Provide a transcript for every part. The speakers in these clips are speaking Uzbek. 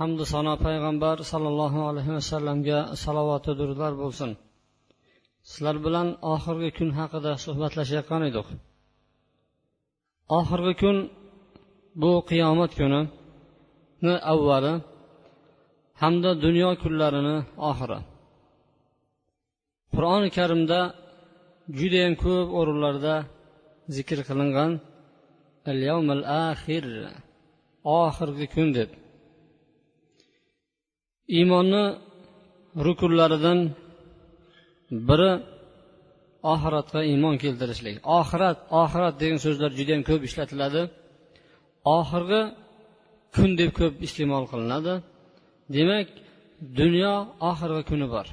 hamdu sano payg'ambar sollallohu alayhi vasallamga salovatu durudlar bo'lsin. Sizlar bilan oxirgi kun haqida suhbatlashayotgan edik. Oxirgi kun bu qiyomat kunini avvali hamda dunyo kunlarini oxiri. Qur'oni karimda judayam ko'p o'rinlarda zikr qilingan al oxirgi kun deb. Iymonni rukunlaridan biri oxiratga iymon keltirishlik. Oxirat oxirat degan so'zlar juda yam ko'p ishlatiladi. Oxirgi kun deb ko'p iste'mol qilinadi. Demak dunyo oxirgi kuni bor.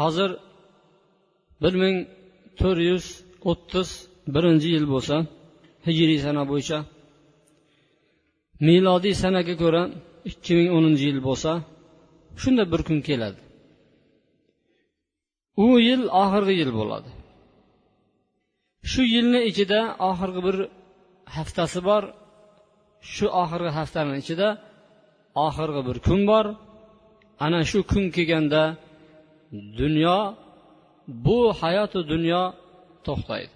Hozir bir ming to'rt yuz o'ttiz birinchi yil bo'lsa hijriy sana bo'yicha milodiy sanaga ko'ra ikki ming o'ninchi yil bo'lsa shunda bir kun keladi. U yil oxirgi yil bo'ladi. Shu yilni ichida oxirgi bir haftasi bor shu oxirgi haftani ichida oxirgi bir kun bor. Ana shu kun kelganda dunyo bu hayoti dunyo to'xtaydi.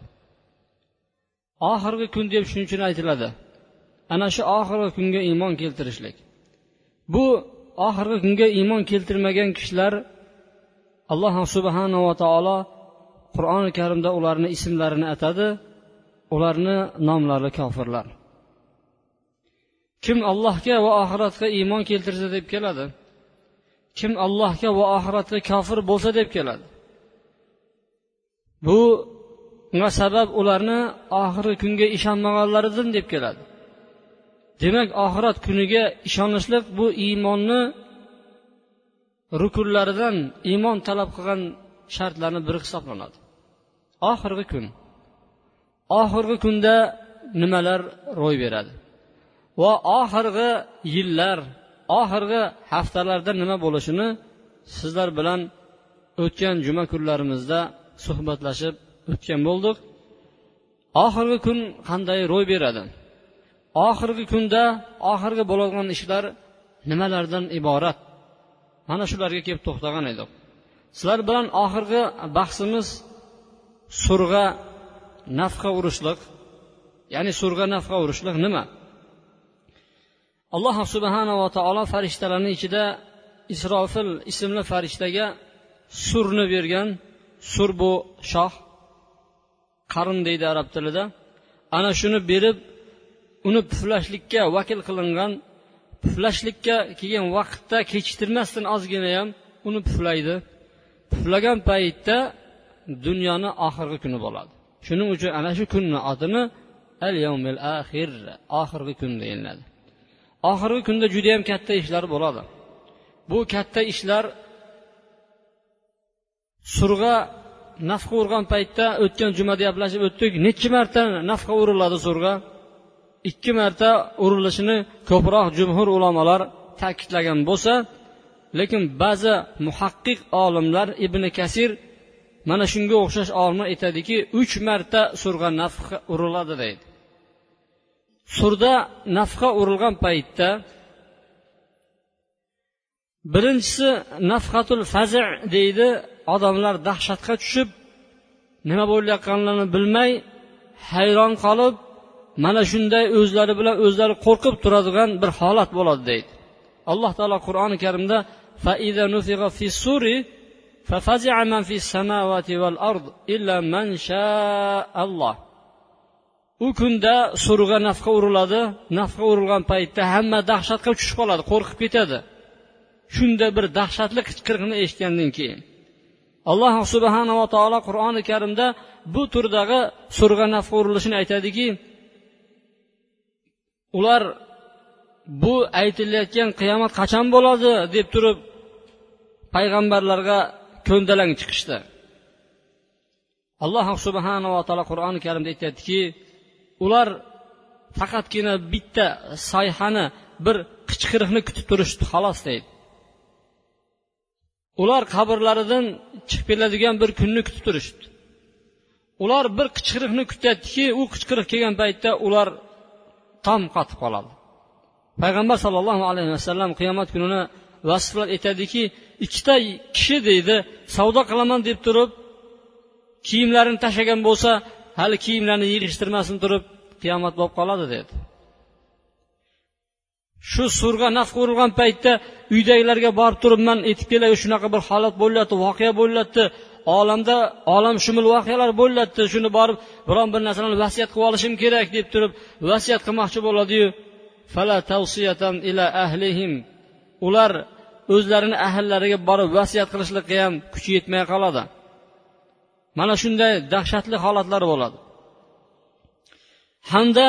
Oxirgi kun deb shuning uchun aytiladi. Ana shu oxirgi kunga iymon keltirishlik. Bu oxirgi kunga iymon keltirmagan kishilar alloh subhanava taolo qur'oni karimda ularni ismlarini atadi ularni nomlari kofirlar. Kim allohga va oxiratga iymon keltirsa deb keladi kim allohga va oxiratga kofir bo'lsa deb keladi. Bu sabab ularni oxirgi kunga ishonmaganlaridan deb keladi. Demak oxirat kuniga ishonishlik bu iymonni rukunlaridan iymon talab qilgan shartlarni biri hisoblanadi. Oxirgi kun. Oxirgi kunda nimalar ro'y beradi? Va oxirgi yillar oxirgi haftalarda nima bo'lishini sizlar bilan o'tgan juma kunlarimizda suhbatlashib o'tgan bo'ldik. Oxirgi kun qanday ro'y beradi? Oxirgi kunda oxirgi bo'ladigan ishlar nimalardan iborat? Mana shularga kelib to'xtagan edik sizlar bilan oxirgi bahsimiz surga nafqa urishliq ya'ni surga nafqa urishliq nima? Alloh subhanava taolo farishtalarni ichida isrofil ismli farishtaga surni bergan sur bu shoh qarin deydi arab tilida. Ana shuni berib uni puflashlikka vakil qilingan puflashlikka kelgan vaqtda kechiktirmasdan ozgina ham uni puflaydi. Puflagan paytda dunyoni oxirgi kuni bo'ladi. Shuning uchun ana shu kunni otini al yawmil axir oxirgi kun deyiladi. Oxirgi kunda judayam katta ishlar bo'ladi. Bu katta ishlar surga nafqa urgan paytda o'tgan jumada gaplashib o'tdik. Necha marta nafqa uriladi surga? Ikki marta urilishini ko'proq jumhur ulamolar ta'kidlagan bo'lsa lekin ba'zi muhaqqiq olimlar ibn kasir mana shunga o'xshash olimlar aytadiki uch marta surga nafqa uriladi deydi. Surda nafqa urilgan paytda birinchisi nafqatul fazi deydi odamlar dahshatga tushib nima bo'layotganlarini bilmay hayron qolib mana shunday o'zlari bilan o'zlari qo'rqib turadigan bir holat bo'ladi deydi. Alloh taolo qur'oni karimda u kunda surga nafqa uriladi nafqa urilgan paytda hamma dahshatga tushib qoladi qo'rqib ketadi. Shunda bir dahshatli qichqiriqni eshitgandan keyin. Alloh subhanava taolo qur'oni karimda bu turdagi surga nafqa urilishini aytadiki ular bu aytilayotgan qiyomat qachon bo'ladi deb turib payg'ambarlarga ko'ndalang chiqishdi. Alloh subhanava taolo qur'oni karimda aytyaptiki ular faqatgina bitta sayhani bir qichqiriqni kutib turishdi xolos deydi. Ular qabrlaridan chiqib keladigan bir kunni kutib turishdi. Ular bir qichqiriqni kutyaptiki u qichqiriq kelgan paytda ular tom qotib qoladi. Payg'ambar sollallohu alayhi vasallam qiyomat kunini vasflab aytadiki ikkita kishi deydi savdo qilaman deb turib kiyimlarini tashlagan bo'lsa hali kiyimlarini yig'ishtirmasin turib qiyomat bo'lib qoladi dedi. Shu surga naf urilgan paytda uydagilarga borib turib man aytib kelay shunaqa bir holat bo'lyapti voqea bo'lyapti olamda olamshumul voqealar bo'lyapti. Shuni borib biron bir narsani vasiyat qilib olishim kerak deb turib vasiyat qilmoqchi bo'ladiyu. Ular o'zlarini ahllariga borib vasiyat qilishlikqa ham kuchi yetmay qoladi. Mana shunday dahshatli holatlar bo'ladi. Hamda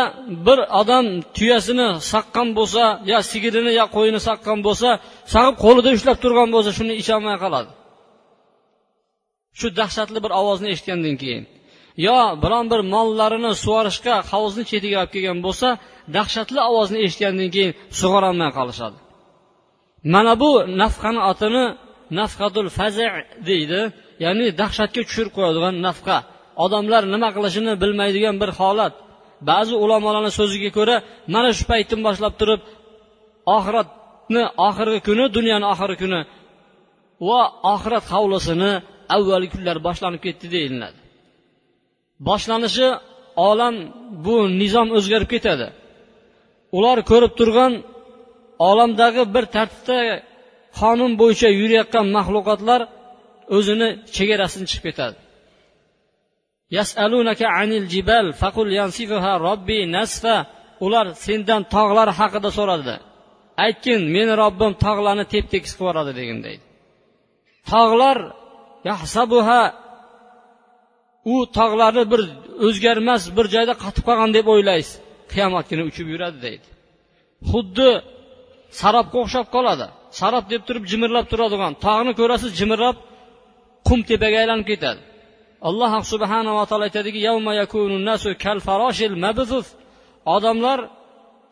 bir odam tuyasini saqqan bo'lsa yo sigirini yo qo'yini saqqan bo'lsa sag'ib qo'lida ushlab turgan bo'lsa shuni icholmay qoladi. Shu dahshatli bir ovozni eshitgandan keyin yo biron bir mollarini sug'orishga hovuzni chetiga olib kelgan bo'lsa dahshatli ovozni eshitgandan keyin sug'orolmay qolishadi. Mana bu nafqani otini nafqatul faza deydi ya'ni dahshatga tushirib qo'yadigan nafqa. Odamlar nima qilishini bilmaydigan bir holat. Ba'zi ulamolarni so'ziga ko'ra mana shu paytdan boshlab turib oxiratni oxirgi kuni dunyoni oxirgi kuni va oxirat hovlisini avvalgi kunlar boshlanib ketdi deyiladi. Boshlanishi olam bu nizom o'zgarib ketadi. Ular ko'rib turgan olamdagi bir tartibda qonun bo'yicha yurayotgan maxluqotlar o'zini chegarasini chiqib ketadi. Yasalunaka anil jibal faqul yansifuha robbi nasfa. Ular sendan tog'lar haqida so'radi. Aytgin meni robbim tog'larni tep tekis qilib yuboradi degin deydi. Tog'lar yahsabuha u tog'larni bir o'zgarmas bir joyda qotib qolgan deb o'ylaysiz. Qiyomat kuni uchib yuradi deydi. Xuddi sarobga o'xshab qoladi. Sarob deb turib jimirlab turadigan tog'ni ko'rasiz jimirlab qum tepaga aylanib ketadi. Alloh subhanava taolo aytadiki odamlar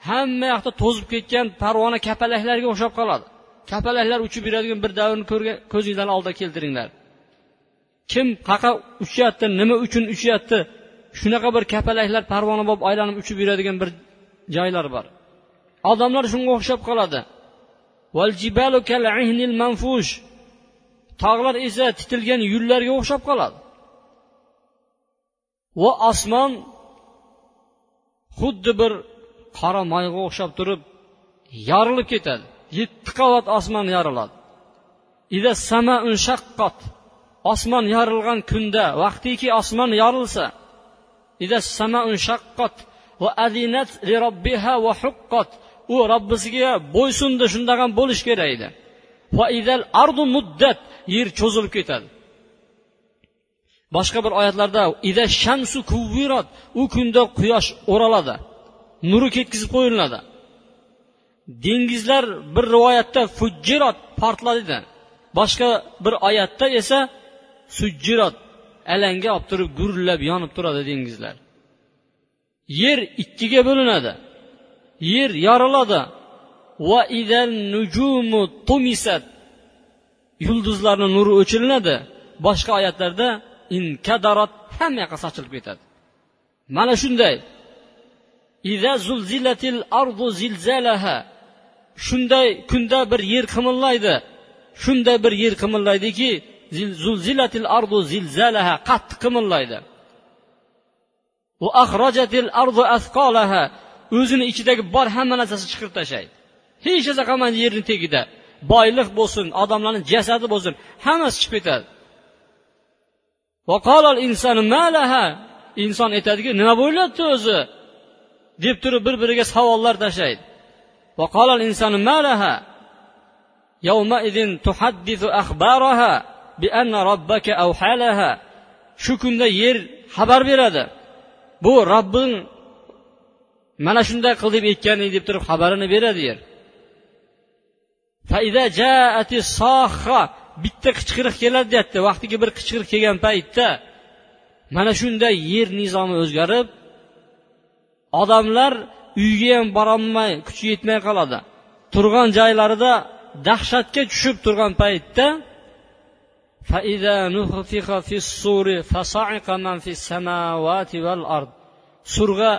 hamma yoqda to'zib ketgan parvona kapalaklarga o'xshab qoladi. Kapalaklar uchib yuradigan bir davrni ko'zingizlarni oldiga keltiringlar. Kim qaqa uchyapti nima uchun uchyapti shunaqa bir kapalaklar parvona bo'lib aylanib uchib yuradigan bir joylar bor. Odamlar shunga o'xshab qoladi. Tog'lar esa titilgan yullarga o'xshab qoladi. Va osmon xuddi bir qora moyga o'xshab turib yorilib ketadi. Yetti qavat osmon yoriladi. Osmon yorilgan kunda vaqtiki osmon yorilsa u robbisiga bo'ysundi shundoq ham bo'lishi kerak edi. Ardu muddat yer cho'zilib ketadi. Boshqa bir oyatlarda ida shamsu kuvvirot u kunda quyosh o'raladi nuri ketkizib qo'yiladi. Dengizlar bir rivoyatda fujjirot portladi boshqa bir oyatda esa sujjirot alanga olib turib gurillab yonib turadi dengizlar. Yer ikkiga bo'linadi. Yer yoriladi. Va nujumu tumisat. Yulduzlarni nuri o'chiriladi boshqa oyatlarda inkadarat hamma yoqqa sochilib ketadi. Mana shunday. Shunday kunda bir yer qimillaydi shunday bir yer qimillaydiki zulzilatil ardu zilzalaha qattiq qimillaydi o'zini ichidagi bor hamma narsasi chiqirib tashlaydi hech narsa qolmaydi yerni tagida boyliq bo'lsin odamlarni jasadi bo'lsin hammasi chiqib ketadi. Inson aytadiki nima bo'lyapti o'zi? Deb turib bir biriga savollar tashlaydi. Shu kunda yer xabar beradi. Bu robbing mana shunday qil deb aytgan deb turib xabarini beradi yer. Bitta qichqiriq keladi deyapti. Vaqtiga bir qichqiriq kelgan paytda mana shunday yer nizomi o'zgarib odamlar uyga ham borolmay kuchi yetmay qoladi. Turgan joylarida dahshatga tushib turgan paytda surga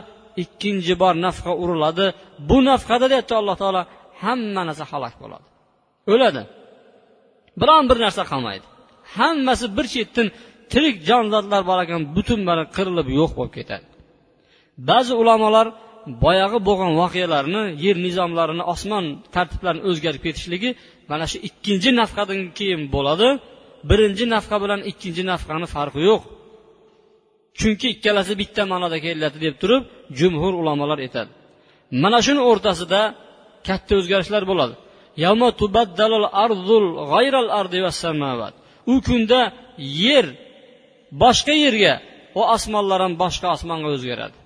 ikkinchi bor nafqa uriladi. Bu nafqada deyapti alloh taolo hamma narsa halok bo'ladi. O'ladi. Biron bir narsa qolmaydi. Hammasi bir chetdan tirik jonzotlar bor ekan butun bari qirilib yo'q bo'lib ketadi. Ba'zi ulamolar boyag'i bo'lgan voqealarni yer nizomlarini osmon tartiblarini o'zgarib ketishligi mana shu ikkinchi nafqadan keyin bo'ladi. Birinchi nafqa bilan ikkinchi nafqani farqi yo'q. Chunki ikkalasi bitta ma'noda keladi deb turib jumhur ulamolar aytadi. Mana shuni o'rtasida katta o'zgarishlar bo'ladi. U kunda yer boshqa yerga u osmonlar ham boshqa osmonga o'zgaradi.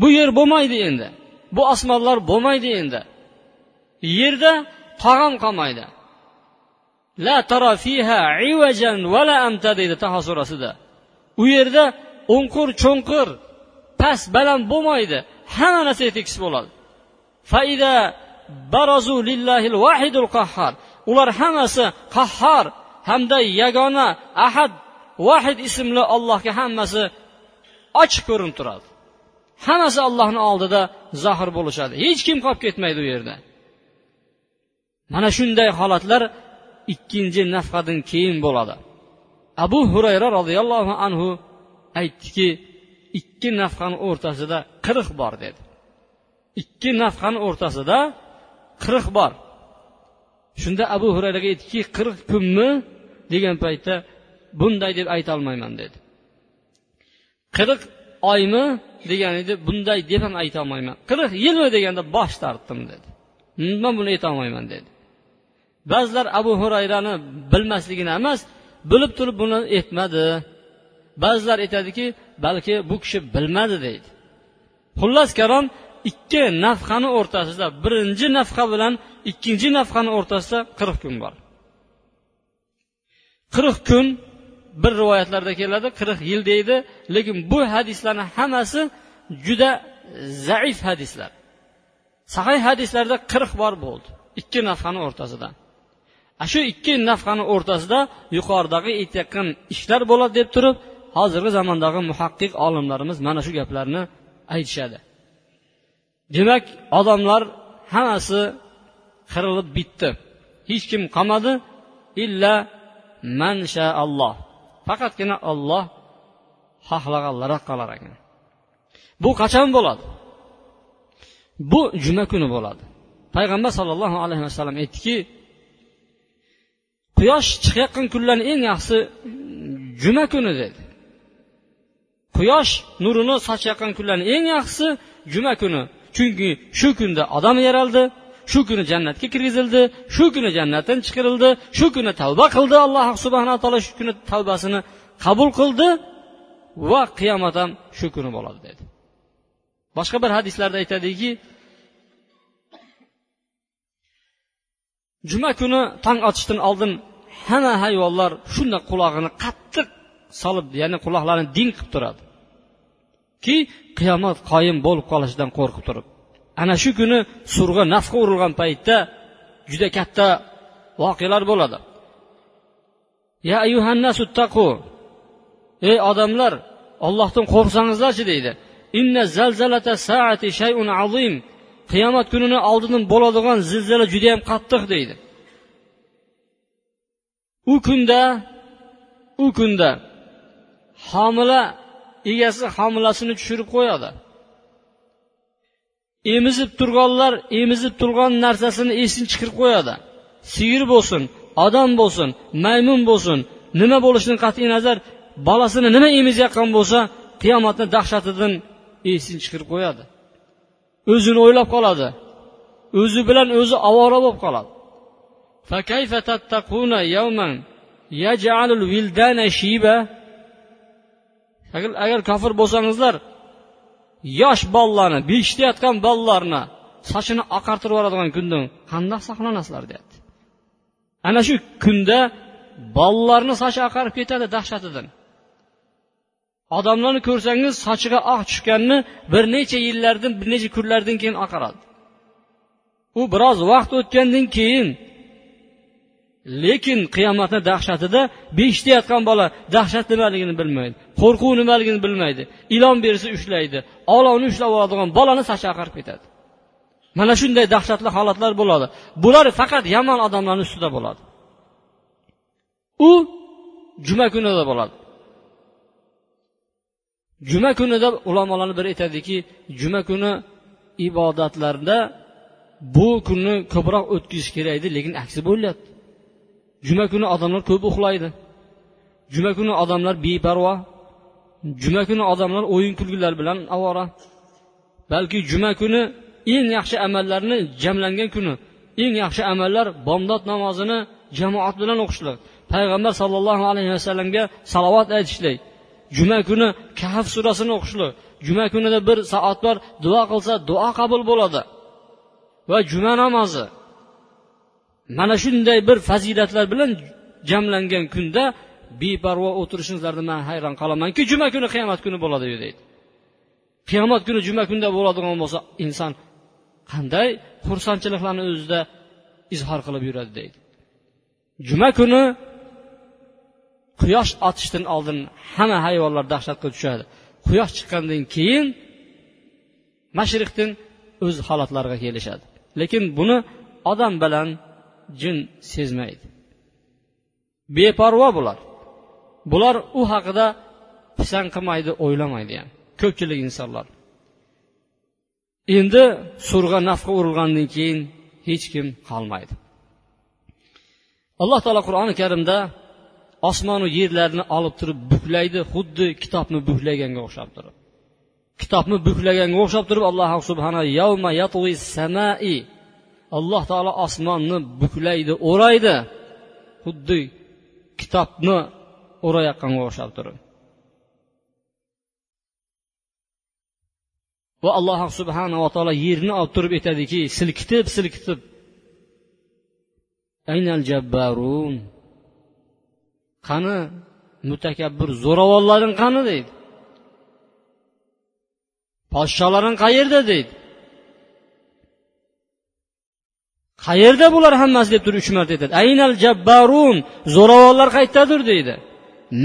Bu yer bo'lmaydi endi. Bu osmonlar bo'lmaydi endi. Yerda tog'am qolmaydi. La tara fiha ivajan vala amta deydi taho surasida. U yerda o'nqir cho'nqir past baland bo'lmaydi. Hamma narsa tekis bo'ladi. Faida barazu lillahil vahidul qahhar. Ular hammasi qahhor hamda yagona ahad vahid ismli allohga hammasi ochiq ko'rinib turadi. Hammasi allohni oldida zohir bo'lishadi. Hech kim qolib ketmaydi u yerda. Mana shunday holatlar ikkinchi nafqadan keyin bo'ladi. Abu hurayra roziyallohu anhu aytdiki ikki nafqani o'rtasida qirq bor dedi. Ikki nafqani o'rtasida qirq bor. Shunda abu hurayraga aytdiki qirq kunmi degan paytda bunday deb aytolmayman dedi. Qirq oymi degan edi bunday deb ham aytolmayman. Qirq yilmi deganda bosh tortdim dedi. Man buni aytolmayman dedi. Ba'zilar abu hurayrani bilmasligini emas bilib turib buni aytmadi. Ba'zilar aytadiki balki bu kishi bilmadi deydi. Xullas kalom ikki nafqani o'rtasida birinchi nafqa bilan ikkinchi nafqani o'rtasida qirq kun bor. Qirq kun bir rivoyatlarda keladi qirq yil deydi lekin bu hadislarni hammasi juda zaif hadislar. Sahih hadislarda qirq bor bo'ldi ikki nafqani o'rtasida. Shu ikki nafqani o'rtasida yuqoridagi aytayotgan ishlar bo'ladi deb turib hozirgi zamondagi muhaqqiq olimlarimiz mana shu gaplarni aytishadi. Demak odamlar hammasi qirilib bitdi. Hech kim qolmadi illa alloh faqatgina olloh xohlaganlari qolar ekan. Bu qachon bo'ladi? Bu juma kuni bo'ladi. Payg'ambar sollallohu alayhi vasallam aytdiki quyosh chiqayotgan kunlarni eng yaxshisi mm, juma kuni dedi. Quyosh nurini sochayotgan kunlarni eng yaxshisi juma kuni. Chunki shu kunda odam yaraldi shu kuni jannatga kirgizildi shu kuni jannatdan chiqarildi shu kuni tavba qildi alloh subhanaa taolo shu kuni tavbasini qabul qildi va qiyomat ham shu kuni bo'ladi dedi. Boshqa bir hadislarda aytadiki juma kuni tong otishdan oldin hamma hayvonlar shunday qulog'ini qattiq solib ya'ni quloqlarini ding qilib turadi. Ki qiyomat qoyim bo'lib qolishidan qo'rqib turib. Ana shu kuni surga nafqa urilgan paytda juda katta voqealar bo'ladi. Ya ayyuhannasu ey odamlar ollohdan qo'rqsangizlarchi deydi. Inna zalzalata saati shayun azim. Qiyomat kunini oldidan bo'ladigan zilzila judayam qattiq deydi. U kunda u kunda homila egasi homilasini tushirib qo'yadi. Emizib turganlar emizib turgan narsasini esini chiqarib qo'yadi. Sigir bo'lsin odam bo'lsin maymun bo'lsin nima bo'lishidan qat'iy nazar bolasini nima emizayotgan bo'lsa qiyomatni dahshatidan esini chiqarib qo'yadi. O'zini o'ylab qoladi. O'zi bilan o'zi ovora bo'lib qoladi. Agar kofir bo'lsangizlar yosh bolalarni beshitayotgan bolalarni sochini oqartirib yuboradigan kundan qandoq saqlanasizlar deyapti. Ana shu kunda bolalarni sochi oqarib ketadi dahshatidan. Odamlarni ko'rsangiz sochiga oq tushganini bir necha yillardan bir necha kunlardan keyin oqaradi. U biroz vaqt o'tgandan keyin lekin qiyomatni dahshatida beshitayotgan bola dahshat nimaligini bilmaydi qo'rquv nimaligini bilmaydi ilon bersa ushlaydi olovni ushlab oladigan bolani sochi oqarib ketadi. Mana shunday dahshatli holatlar bo'ladi. Bular faqat yomon odamlarni ustida bo'ladi. U juma kunida bo'ladi. Juma kunida ulamolarni biri aytadiki juma kuni ibodatlarda bu kunni ko'proq o'tkazish kerak edi lekin aksi bo'lyapti. Juma kuni odamlar ko'p uxlaydi. Juma kuni odamlar beparvo. Juma kuni odamlar o'yin kulgilar bilan ovora balki juma kuni eng yaxshi amallarni jamlangan kuni eng yaxshi amallar bomdod namozini jamoat bilan o'qishlik payg'ambar sollallohu alayhi vasallamga salovat aytishlik. Juma kuni kahf surasini o'qishlik juma kunida bir bor duo qilsa duo qabul bo'ladi. Va juma namozi. Mana shunday bir fazilatlar bilan jamlangan kunda beparvo o'tirishingizlarni man hayron qolamanki juma kuni qiyomat kuni bo'ladi deydi. Qiyomat kuni juma kunda bo'ladigan bo'lsa inson qanday xursandchiliklarni o'zida izhor qilib yuradi deydi. Juma kuni quyosh otishdan oldin hamma hayvonlar dahshatga tushadi. Quyosh chiqqandan keyin mashriqdan o'z holatlariga kelishadi. Lekin buni odam bilan jin sezmaydi. Beparvo bular. Bular u haqida pisand qilmaydi o'ylamaydi ham. Ko'pchilik insonlar. Endi surga nafqa urilgandan keyin hech kim qolmaydi. Alloh taolo qur'oni karimda osmonu yerlarni olib turib buklaydi xuddi kitobni buklaganga o'xshab turib. Kitobni buklaganga o'xshab turib alloh subhana yavma yatui samai. Alloh taolo osmonni buklaydi o'raydi. Xuddi kitobni o'rayotganga o'xshab turib. Va alloh subhanava taolo yerni olib turib aytadiki silkitib silkitib. Aynal jabbarun. Qani? Mutakabbir zo'ravonlaring qani deydi. Podsholaring qayerda deydi. Qayerda bular hammasi deb turib uch marta aytadi aynal jabbarun zo'ravonlar qayerdadir deydi.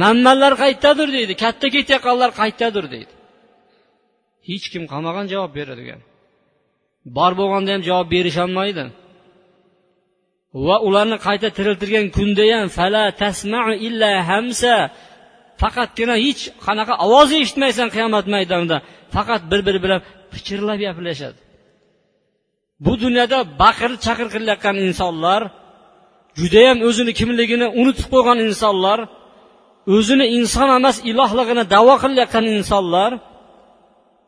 Manmanlar qayerdadir deydi. Katta ketayotganlar qayerdadir deydi. Hech kim qolmagan javob beradigan. Bor bo'lganda ham javob berisholmaydi. Va ularni qayta tiriltirgan kunda ham fala tasmau illa hamsa faqatgina hech qanaqa ovoz eshitmaysan qiyomat maydonida. Faqat bir biri bilan pichirlab gaplashadi. Bu dunyoda baqir chaqir qilayotgan insonlar judayam o'zini kimligini unutib qo'ygan insonlar o'zini inson emas ilohligini davo qilayotgan insonlar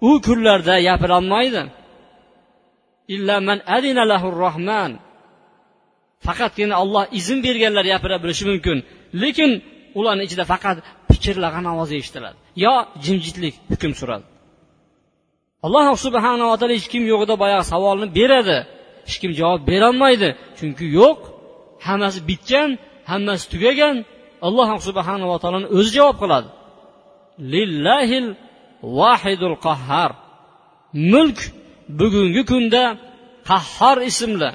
u kunlarda gapirolmaydi. Rohman faqatgina olloh izn berganlar gapira bilishi mumkin. Lekin ularni ichida faqat pichirlagan ovoz eshitiladi. Yo jimjitlik hukm suradi. Alloh subhanava taolo hech kim yo'g'ida boyagi savolni beradi. Hech kim javob berolmaydi. Chunki yo'q hammasi bitgan hammasi tugagan. Alloh subhanava taoloni o'zi javob qiladi. Lillahil vahidul qahhar. Mulk bugungi kunda qahhor ismli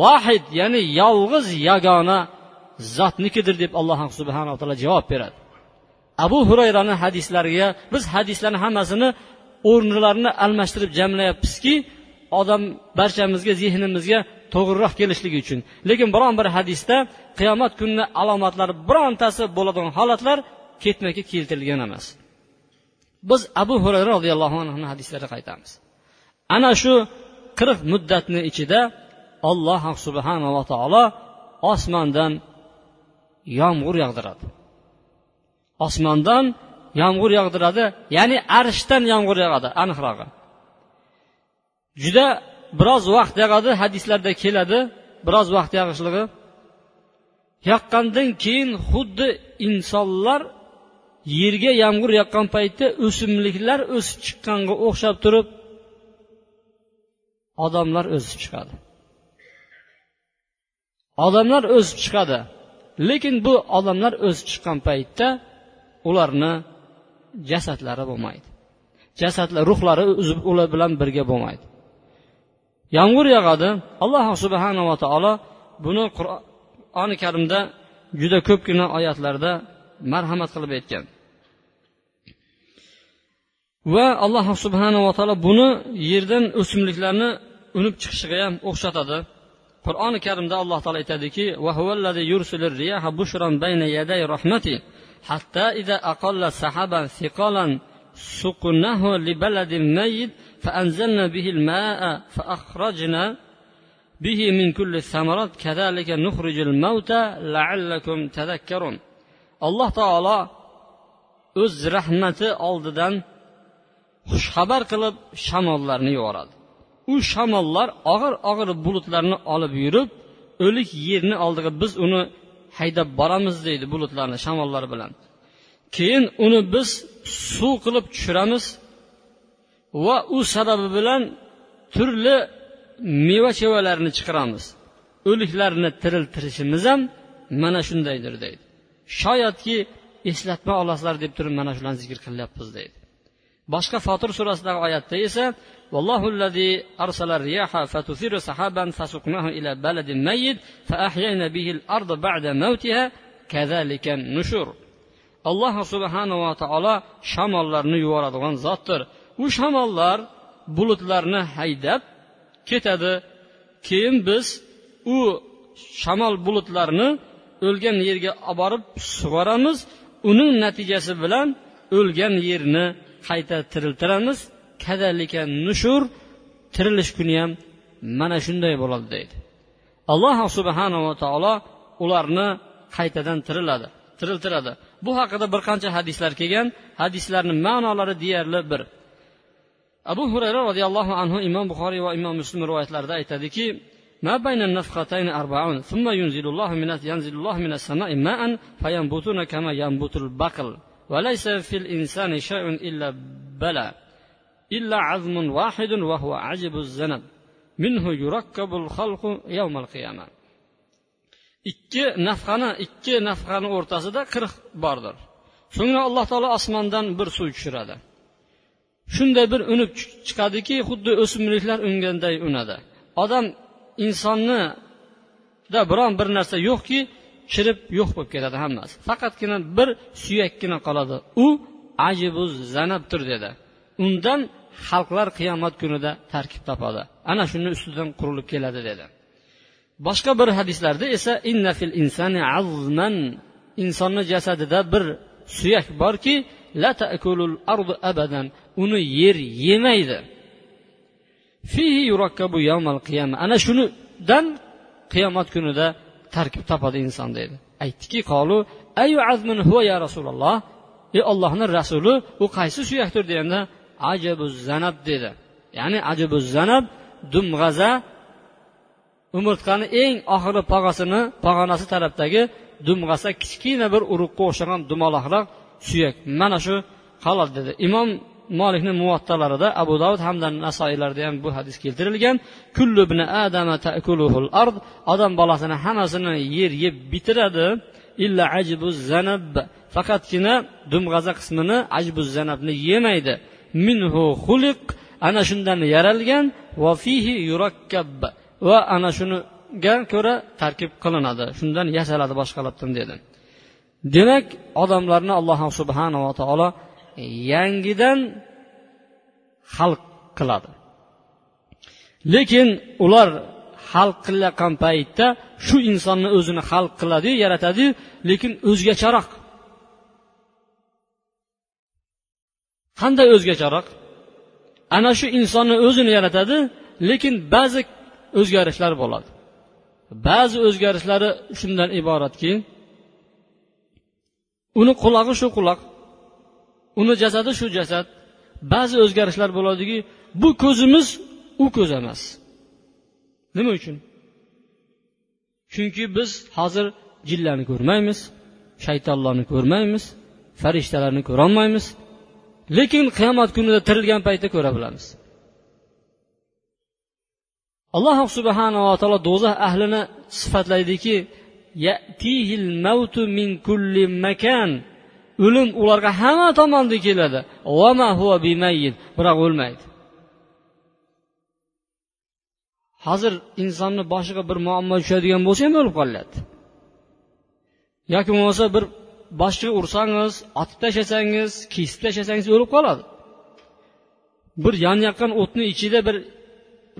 vahid ya'ni yolg'iz yagona zotnikidir deb alloh subhanava taolo javob beradi. Abu hurayrani hadislariga biz hadislarni hammasini o'rnlarini almashtirib jamlayapmizki odam barchamizga zehnimizga to'g'riroq kelishligi uchun. Lekin biron bir hadisda qiyomat kunini alomatlari birontasi bo'ladigan holatlar ketma ket keltirilgan emas. Biz abu hurayra roziyallohu anhu hadislariga qaytamiz. Ana shu qirq muddatni ichida olloh subhanava taolo osmondan yomg'ir yog'diradi. Osmondan yomg'ir yog'diradi ya'ni arshdan yomg'ir yog'adi aniqrog'i. Juda biroz vaqt yog'adi hadislarda keladi biroz vaqt yog'ishligi. Yoqqandan keyin xuddi insonlar yerga yomg'ir yoqqan paytda o'simliklar o'sib chiqqanga o'xshab turib odamlar o'sib chiqadi. Odamlar o'sib chiqadi. Lekin bu odamlar o'sib chiqqan paytda ularni jasadlari bo'lmaydi. Jasadlar ruhlari ular bilan birga bo'lmaydi. Yomg'ir yog'adi. Alloh subhanava taolo buni qur'oni karimda juda ko'pgina oyatlarda marhamat qilib aytgan. Va alloh subhanava taolo buni yerdan o'simliklarni unib chiqishiga ham o'xshatadi. qur'oni karimda alloh taolo aytadiki حتى إذا أقل سحابا ثقالا سقناه لبلد ميت فأنزلنا به الماء فأخرجنا به من كل الثمرات كذلك نخرج الموتى لعلكم تذكرون alloh taolo o'z rahmati oldidan xushxabar qilib shamollarni yuboradi U shamollar og'ir og'ir bulutlarni olib yurib o'lik yerni oldiga biz uni haydab boramiz deydi bulutlarni shamollar bilan. Keyin uni biz suv qilib tushiramiz va u sababi bilan turli meva chevalarni chiqaramiz. O'liklarni tiriltirishimiz ham mana shundaydir deydi. Shoyatki eslatma olasizlar deb turib mana shularni zikr qilyapmiz deydi. Boshqa fotir surasidagi oyatda esa والله الذي أرسل الرياح فتثير سحابا فسقناه إلى بلد ميت فأحيينا به الأرض بعد موتها كذلك النشور alloh subhanava taolo shamollarni yuboradigan zotdir u shamollar bulutlarni haydab ketadi keyin biz u shamol bulutlarni o'lgan yerga olib borib sug'oramiz uning natijasi bilan o'lgan yerni qayta tiriltiramiz kadalika nushur tirilish kuni ham mana shunday bo'ladi deydi alloh subhanava taolo ularni qaytadan tiriladi tiriltiradi bu haqida bir qancha hadislar kelgan hadislarni ma'nolari deyarli bir abu hurayra roziyallohu anhu imom buxoriy va imom muslim rivoyatlarida aytadiki ما بين النفختين أربعون ثم ينزل الله من ينزل الله من السماء ماء فينبتون كما ينبت البقل وليس في الإنسان شيء إلا بلى إلا عظم واحد وهو عجب الذنب منه يركب الخلق يوم القيامة ikki nafqani ikki nafqani o'rtasida qirq bordir so'ngra alloh taolo osmondan bir suv tushiradi shunday bir unib chiqadiki xuddi o'simliklar unganday unadi odam insonnida biron bir narsa yo'qki chirib yo'q bo'lib ketadi hammasi faqatgina bir suyakkina qoladi u ajibu zanabdir dedi undan xalqlar qiyomat kunida tarkib topadi. Ana shuni ustidan qurilib keladi dedi. Boshqa bir hadislarda esa inna fil insani azman. Insonni jasadida bir suyak borki la ta'kulul ardu abadan. Uni yer yemaydi. Fihi yurakkabu yawmal qiyama. Ana shunidan qiyomat kunida tarkib topadi inson deydi aytdiki qolu ayu azmun huva ya rasululloh? Ey ollohni rasuli u qaysi suyakdir? deganda ajabu zanab dedi. Ya'ni ajabu zanab dumg'aza umurtqani eng oxirgi pog'asini pog'onasi tarafdagi dumg'asa kichkina bir urug'ga o'xshagan dumaloqroq suyak. Mana shu halol dedi. Imom molikni muvattalarida abu davud hamda nasoiylarda ham bu hadis keltirilgan. Kullu ibn adama ta'kuluhul ard odam bolasini hammasini yer yeb bitiradi. Illa ajbu zanab. Faqatgina dumg'aza qismini ajbu zanabni yemaydi. Minhu xuliq ana shundan yaralgan va fihi yurakkab va ana shuniga ko'ra tarkib qilinadi shundan yasaladi boshqalardan dedi. Demak odamlarni alloh subhanava taolo yangidan xalq qiladi. Lekin ular xalq qilayotgan paytda shu insonni o'zini xalq qiladiyu yaratadiyu lekin o'zgacharoq qanday o'zgacharoq? Ana shu insonni o'zini yaratadi lekin ba'zi o'zgarishlar bo'ladi. Ba'zi o'zgarishlari shundan iboratki uni qulog'i shu quloq uni jasadi shu jasad. Ba'zi o'zgarishlar bo'ladiki bu ko'zimiz u ko'z emas. Nima uchun? Chunki biz hozir jinlarni ko'rmaymiz shaytonlarni ko'rmaymiz farishtalarni ko'rolmaymiz. Lekin qiyomat kunida tirilgan paytda ko'ra bilamiz. Alloh subhanava taolo do'zax ahlini sifatlaydiki o'lim ularga hamma tomondan keladi. Biroq o'lmaydi. Hozir insonni boshiga bir muammo tushadigan bo'lsa ham o'lib qolyapti. Yoki bo'lmasa bir boshiga ursangiz otib tashlasangiz kesib tashlasangiz o'lib qoladi. Bir yonayotgan o'tni ichida bir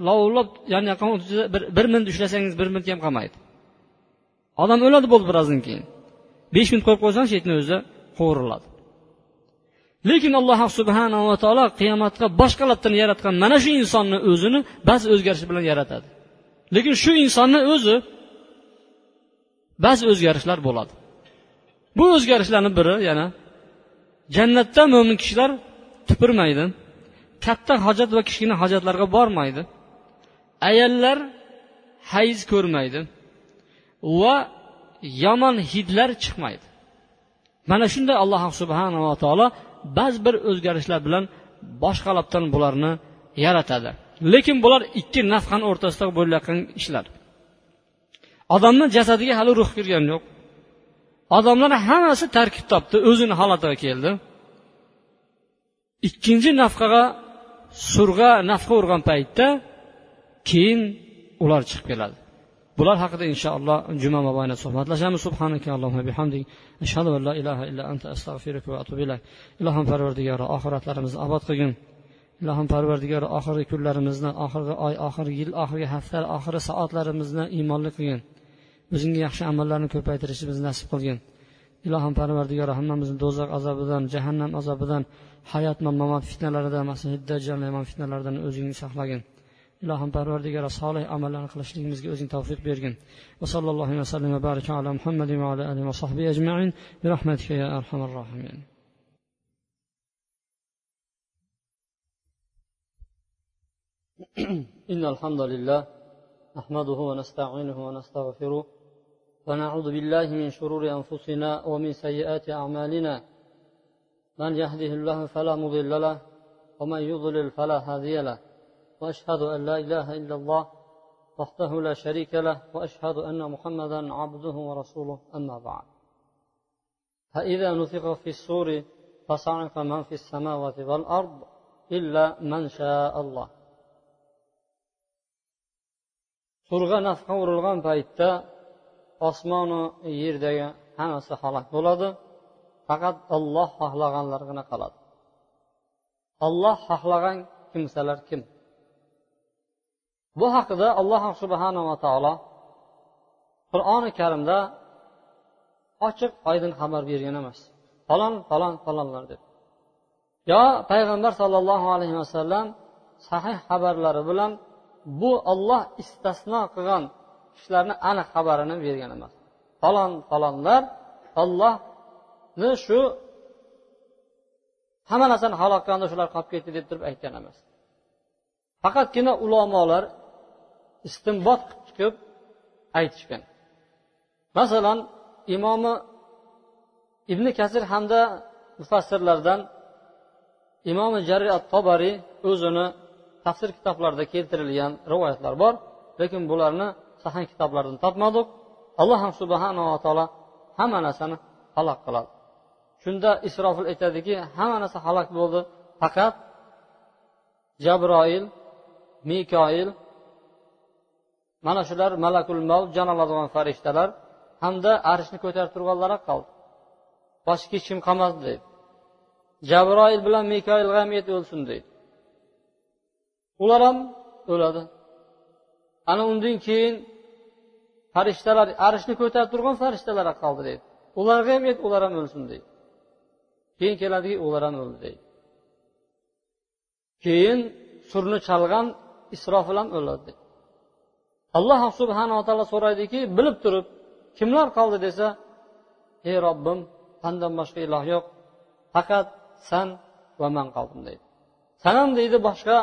lovillab yonayotgan bir bir minut ushlasangiz bir minut ham qolmaydi. Odam o'ladi bo'ldi birozdan keyin. Besh minut qo'yib qo'ysang chetni o'zida qovuriladi. Lekin alloh subhanava taolo qiyomatga boshqalardan yaratgan mana shu insonni o'zini ba'zi o'zgarish bilan yaratadi. Lekin shu insonni o'zi ba'zi o'zgarishlar bo'ladi. Bu o'zgarishlarni biri yana jannatda mo'min kishilar tupurmaydi katta hojat va kichkina hojatlarga bormaydi ayollar hayz ko'rmaydi va yomon hidlar chiqmaydi. Mana shunday alloh subhanava taolo ba'zi bir o'zgarishlar bilan boshqalabdan bularni yaratadi. Lekin bular ikki nafqani o'rtasida bo'layotgan ishlar. Odamni jasadiga hali ruh kirgani yo'q. Odamlar hammasi tarkib topdi o'zini holatiga keldi. Ikkinchi nafqaga surga nafqa urgan paytda keyin ular chiqib keladi. Bular haqida inshaalloh juma mobaynida suhbatlashamiz. Subhanaka allohumma bihamdik. Ashhadu an la ilaha illa anta astag'firuka va atubu ilayk. Ilohim parvardigori oxiratlarimizni obod qilgin. Ilohim parvardigori oxirgi kunlarimizni oxirgi oy oxirgi yil oxirgi hafta oxirgi soatlarimizni iymonli qilgin. o'zingga yaxshi amallarni ko'paytirishimizni nasib qilgin ilohim parvardigori hammamizni do'zax azobidan jahannam azobidan hayot mamot fitnalaridan dajjal yomon fitnalaridan o'zing saqlagin ilohim parvardigora solih amallarni qilishligimizga o'zing tavfiq bergin va sallallohu vasallam va baraka ala muhammadin va ala alihi va sahbihi ajmain bi rahmatika ya arhamar rohimin إن الحمد لله نحمده ونستعينه ونستغفره ونعوذ بالله من شرور أنفسنا ومن سيئات أعمالنا. من يهده الله فلا مضل له ومن يضلل فلا هادي له. وأشهد أن لا إله إلا الله وحده لا شريك له وأشهد أن محمدا عبده ورسوله. أما بعد فإذا نفخ في الصور فصعق من في السماوات والأرض إلا من شاء الله. surga nafqa urilgan paytda osmonu yerdagi hammasi halok bo'ladi. Faqat olloh xohlaganlargina qoladi. Olloh xohlagan kimsalar kim? Bu haqida alloh subhanava taolo qur'oni karimda ochiq oydin xabar bergan emas. Falon falon falonlar deb. Yo payg'ambar sollallohu alayhi vasallam sahih xabarlari bilan bu olloh istasno qilgan kishilarni aniq xabarini bergan emas. Falon falonlar ollohni shu hamma narsani halok qilganda shular qolib ketdi deb turib aytgan emas. Faqatgina ulamolar istinbot qilib chiqib aytishgan. Masalan imomi ibn kasir hamda mufassirlardan imomi jarri at tobariy o'zini tafsir kitoblarida keltirilgan rivoyatlar bor lekin bularni sahan kitoblardan topmadik. Alloh subhanava taolo hamma narsani halok qiladi. Shunda isrofil aytadiki hamma narsa halok bo'ldi. Faqat jabroil mikoil mana shular malakul mavt jon oladigan farishtalar hamda arshni ko'tarib turganlar qoldi. Boshqa hech kim qolmadi deydi. Jabroil bilan mikoil ham o'lsin deydi. Ular ham o'ladi. Ana undan keyin farishtalar arshni ko'tarib turgan farishtalar qoldi deydi. Ularga ham ayt ular ham o'lsin deydi. Keyin keladiki ular ham o'ldi deydi. Keyin surni chalgan isrofil ham o'ladi alloh subhanava taolo so'raydiki bilib turib kimlar qoldi desa ey robbim sandan boshqa iloh yo'q faqat san va man qoldim deydi. San ham deydi boshqa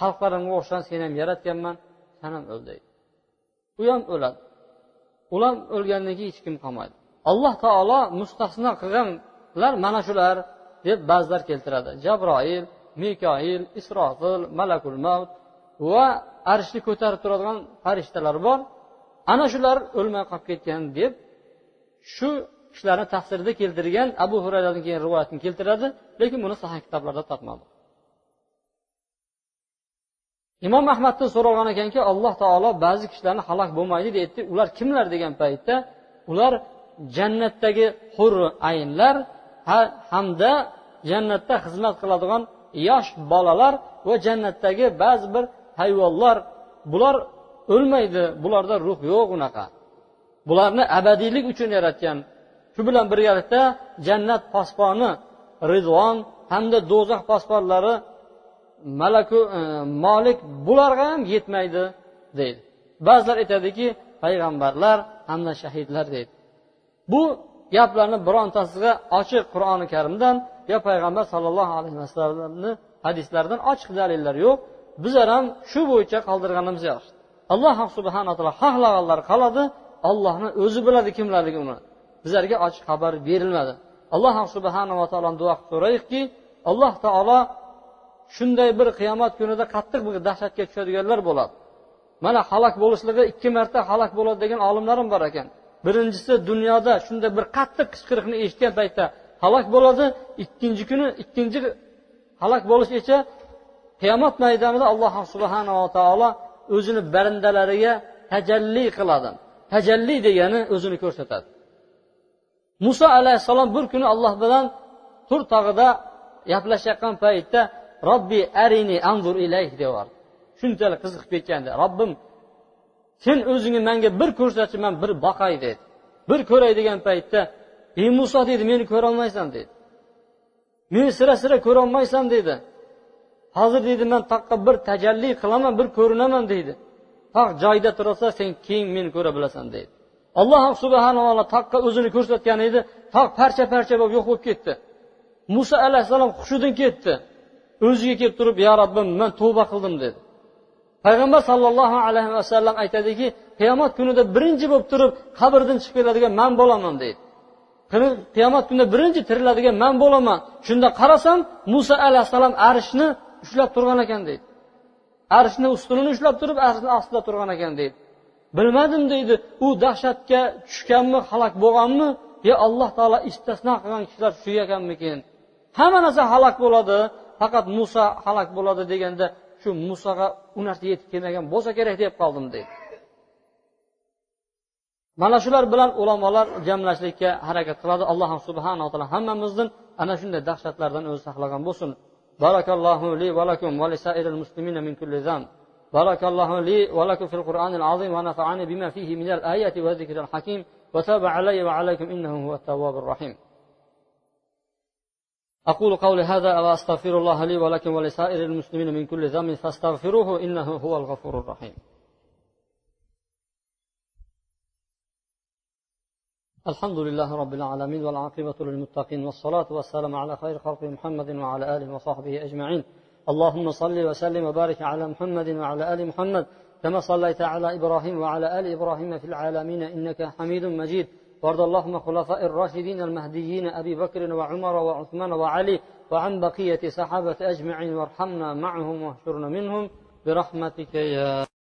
xalqlarimga o'xshagan seni ham yaratganman. San ham o'l deydi u ham o'ladi. Ular o'lgandan keyin hech kim qolmaydi alloh taolo mustasno qilganlar mana shular deb ba'zilar keltiradi. Jabroil mikoil isrofil malakul mavt va arshni ko'tarib turadigan farishtalar bor. Ana shular o'lmay qolib ketgan deb shu kishilarni tafsirida keltirgan abu hurayradan keyin rivoyatni keltiradi lekin buni sahih kitoblarda topmadi. Imom ahmaddan so'ralgan ekanki alloh taolo ba'zi kishilarni halok bo'lmaydi deydi ular kimlar degan paytda? Ular jannatdagi hur aynlar hamda jannatda xizmat qiladigan yosh bolalar va jannatdagi ba'zi bir hayvonlar. Bular o'lmaydi. Bularda ruh yo'q unaqa. Bularni abadiylik uchun yaratgan. Shu bilan birgalikda jannat posboni rizvon hamda do'zax posbonlari malaku e, molik bularga ham yetmaydi deydi. Ba'zilar aytadiki payg'ambarlar hamda shahidlar deydi. Bu gaplarni birontasiga ochiq qur'oni karimdan yo payg'ambar sollallohu alayhi vasallamni hadislaridan ochiq dalillar yo'q. Bizlar ham shu bo'yicha qoldirganimiz yaxshi alloh subhanaa taolo xohlaganlar qoladi ollohni o'zi biladi kimlarligi uni. Bizlarga ochiq xabar berilmadi. Alloh subhanava taoloni duo qilib so'raylikki alloh taolo shunday bir qiyomat kunida qattiq bir dahshatga tushadiganlar bo'ladi. Mana halok bo'lishligi ikki marta halok bo'ladi degan olimlarim bor ekan. Birinchisi dunyoda shunday bir qattiq qichqiriqni eshitgan paytda halok bo'ladi ikkinchi kuni ikkinchi halok bo'lish esa qiyomat maydonida alloh subhanava taolo o'zini bandalariga tajalli qiladi. Tajalli degani o'zini ko'rsatadi. Muso alayhissalom bir kuni alloh bilan tur tog'ida gaplashayotgan paytda robbi arini anzur ilayh deyapti shunchalik qiziqib ketganda robbim sen o'zingni manga bir ko'rsatchi man bir boqay dedi. Bir ko'ray degan paytda ey muso deydi meni ko'rolmaysan dedi. Meni sira sira ko'rolmaysan dedi. Hozir deydi man taqqa bir tajalli qilaman bir ko'rinaman deydi taq joyida tursa sen keyin meni ko'ra bilasan deydi alloh subhanava taqqa o'zini ko'rsatgan edi. Tog' parcha parcha bo'lib yo'q bo'lib ketdi. Muso alayhissalom hushidan ketdi. O'ziga kelib turib yo robbim man tavba qildim dedi. Payg'ambar sollallohu alayhi vasallam aytadiki qiyomat kunida birinchi bo'lib turib qabrdan chiqib keladigan man bo'laman deydi. Qiyomat kunida birinchi tiriladigan man bo'laman. Shunda qarasam muso alayhissalom arshni ushlab turgan ekan deydi. Arshni ustunini ushlab turib arshni ostida turgan ekan deydi. Bilmadim deydi. U dahshatga tushganmi halok bo'lganmi? Yo alloh taolo istisno qilgan kishilar shu ekanmikin? Hamma narsa halok bo'ladi. faqat muso halok bo'ladi deganda shu musoga u narsa yetib kelmagan bo'lsa kerak deb qoldim deydi mana shular bilan ulamolar jamlashlikka harakat qiladi alloh subhanaa taolo hammamizdan ana shunday dahshatlardan o'zi saqlagan bo'lsin barakallohu li va lakum va lisairil muslimina min kulli zam بارك الله لي ولكم في القرآن العظيم ونفعني بما فيه من الآيات والذكر الحكيم وتاب علي وعليكم إنه هو التواب الرحيم أقول قولي هذا وأستغفر الله لي ولكم ولسائر المسلمين من كل ذنب فاستغفروه إنه هو الغفور الرحيم. الحمد لله رب العالمين والعاقبة للمتقين والصلاة والسلام على خير خلق محمد وعلى آله وصحبه أجمعين. اللهم صل وسلم وبارك على محمد وعلى آل محمد كما صليت على إبراهيم وعلى آل إبراهيم في العالمين إنك حميد مجيد. وارض اللهم خلفاء الراشدين المهديين أبي بكر وعمر وعثمان وعلي وعن بقية صحابة أجمعين وارحمنا معهم واحشرنا منهم. برحمتك يا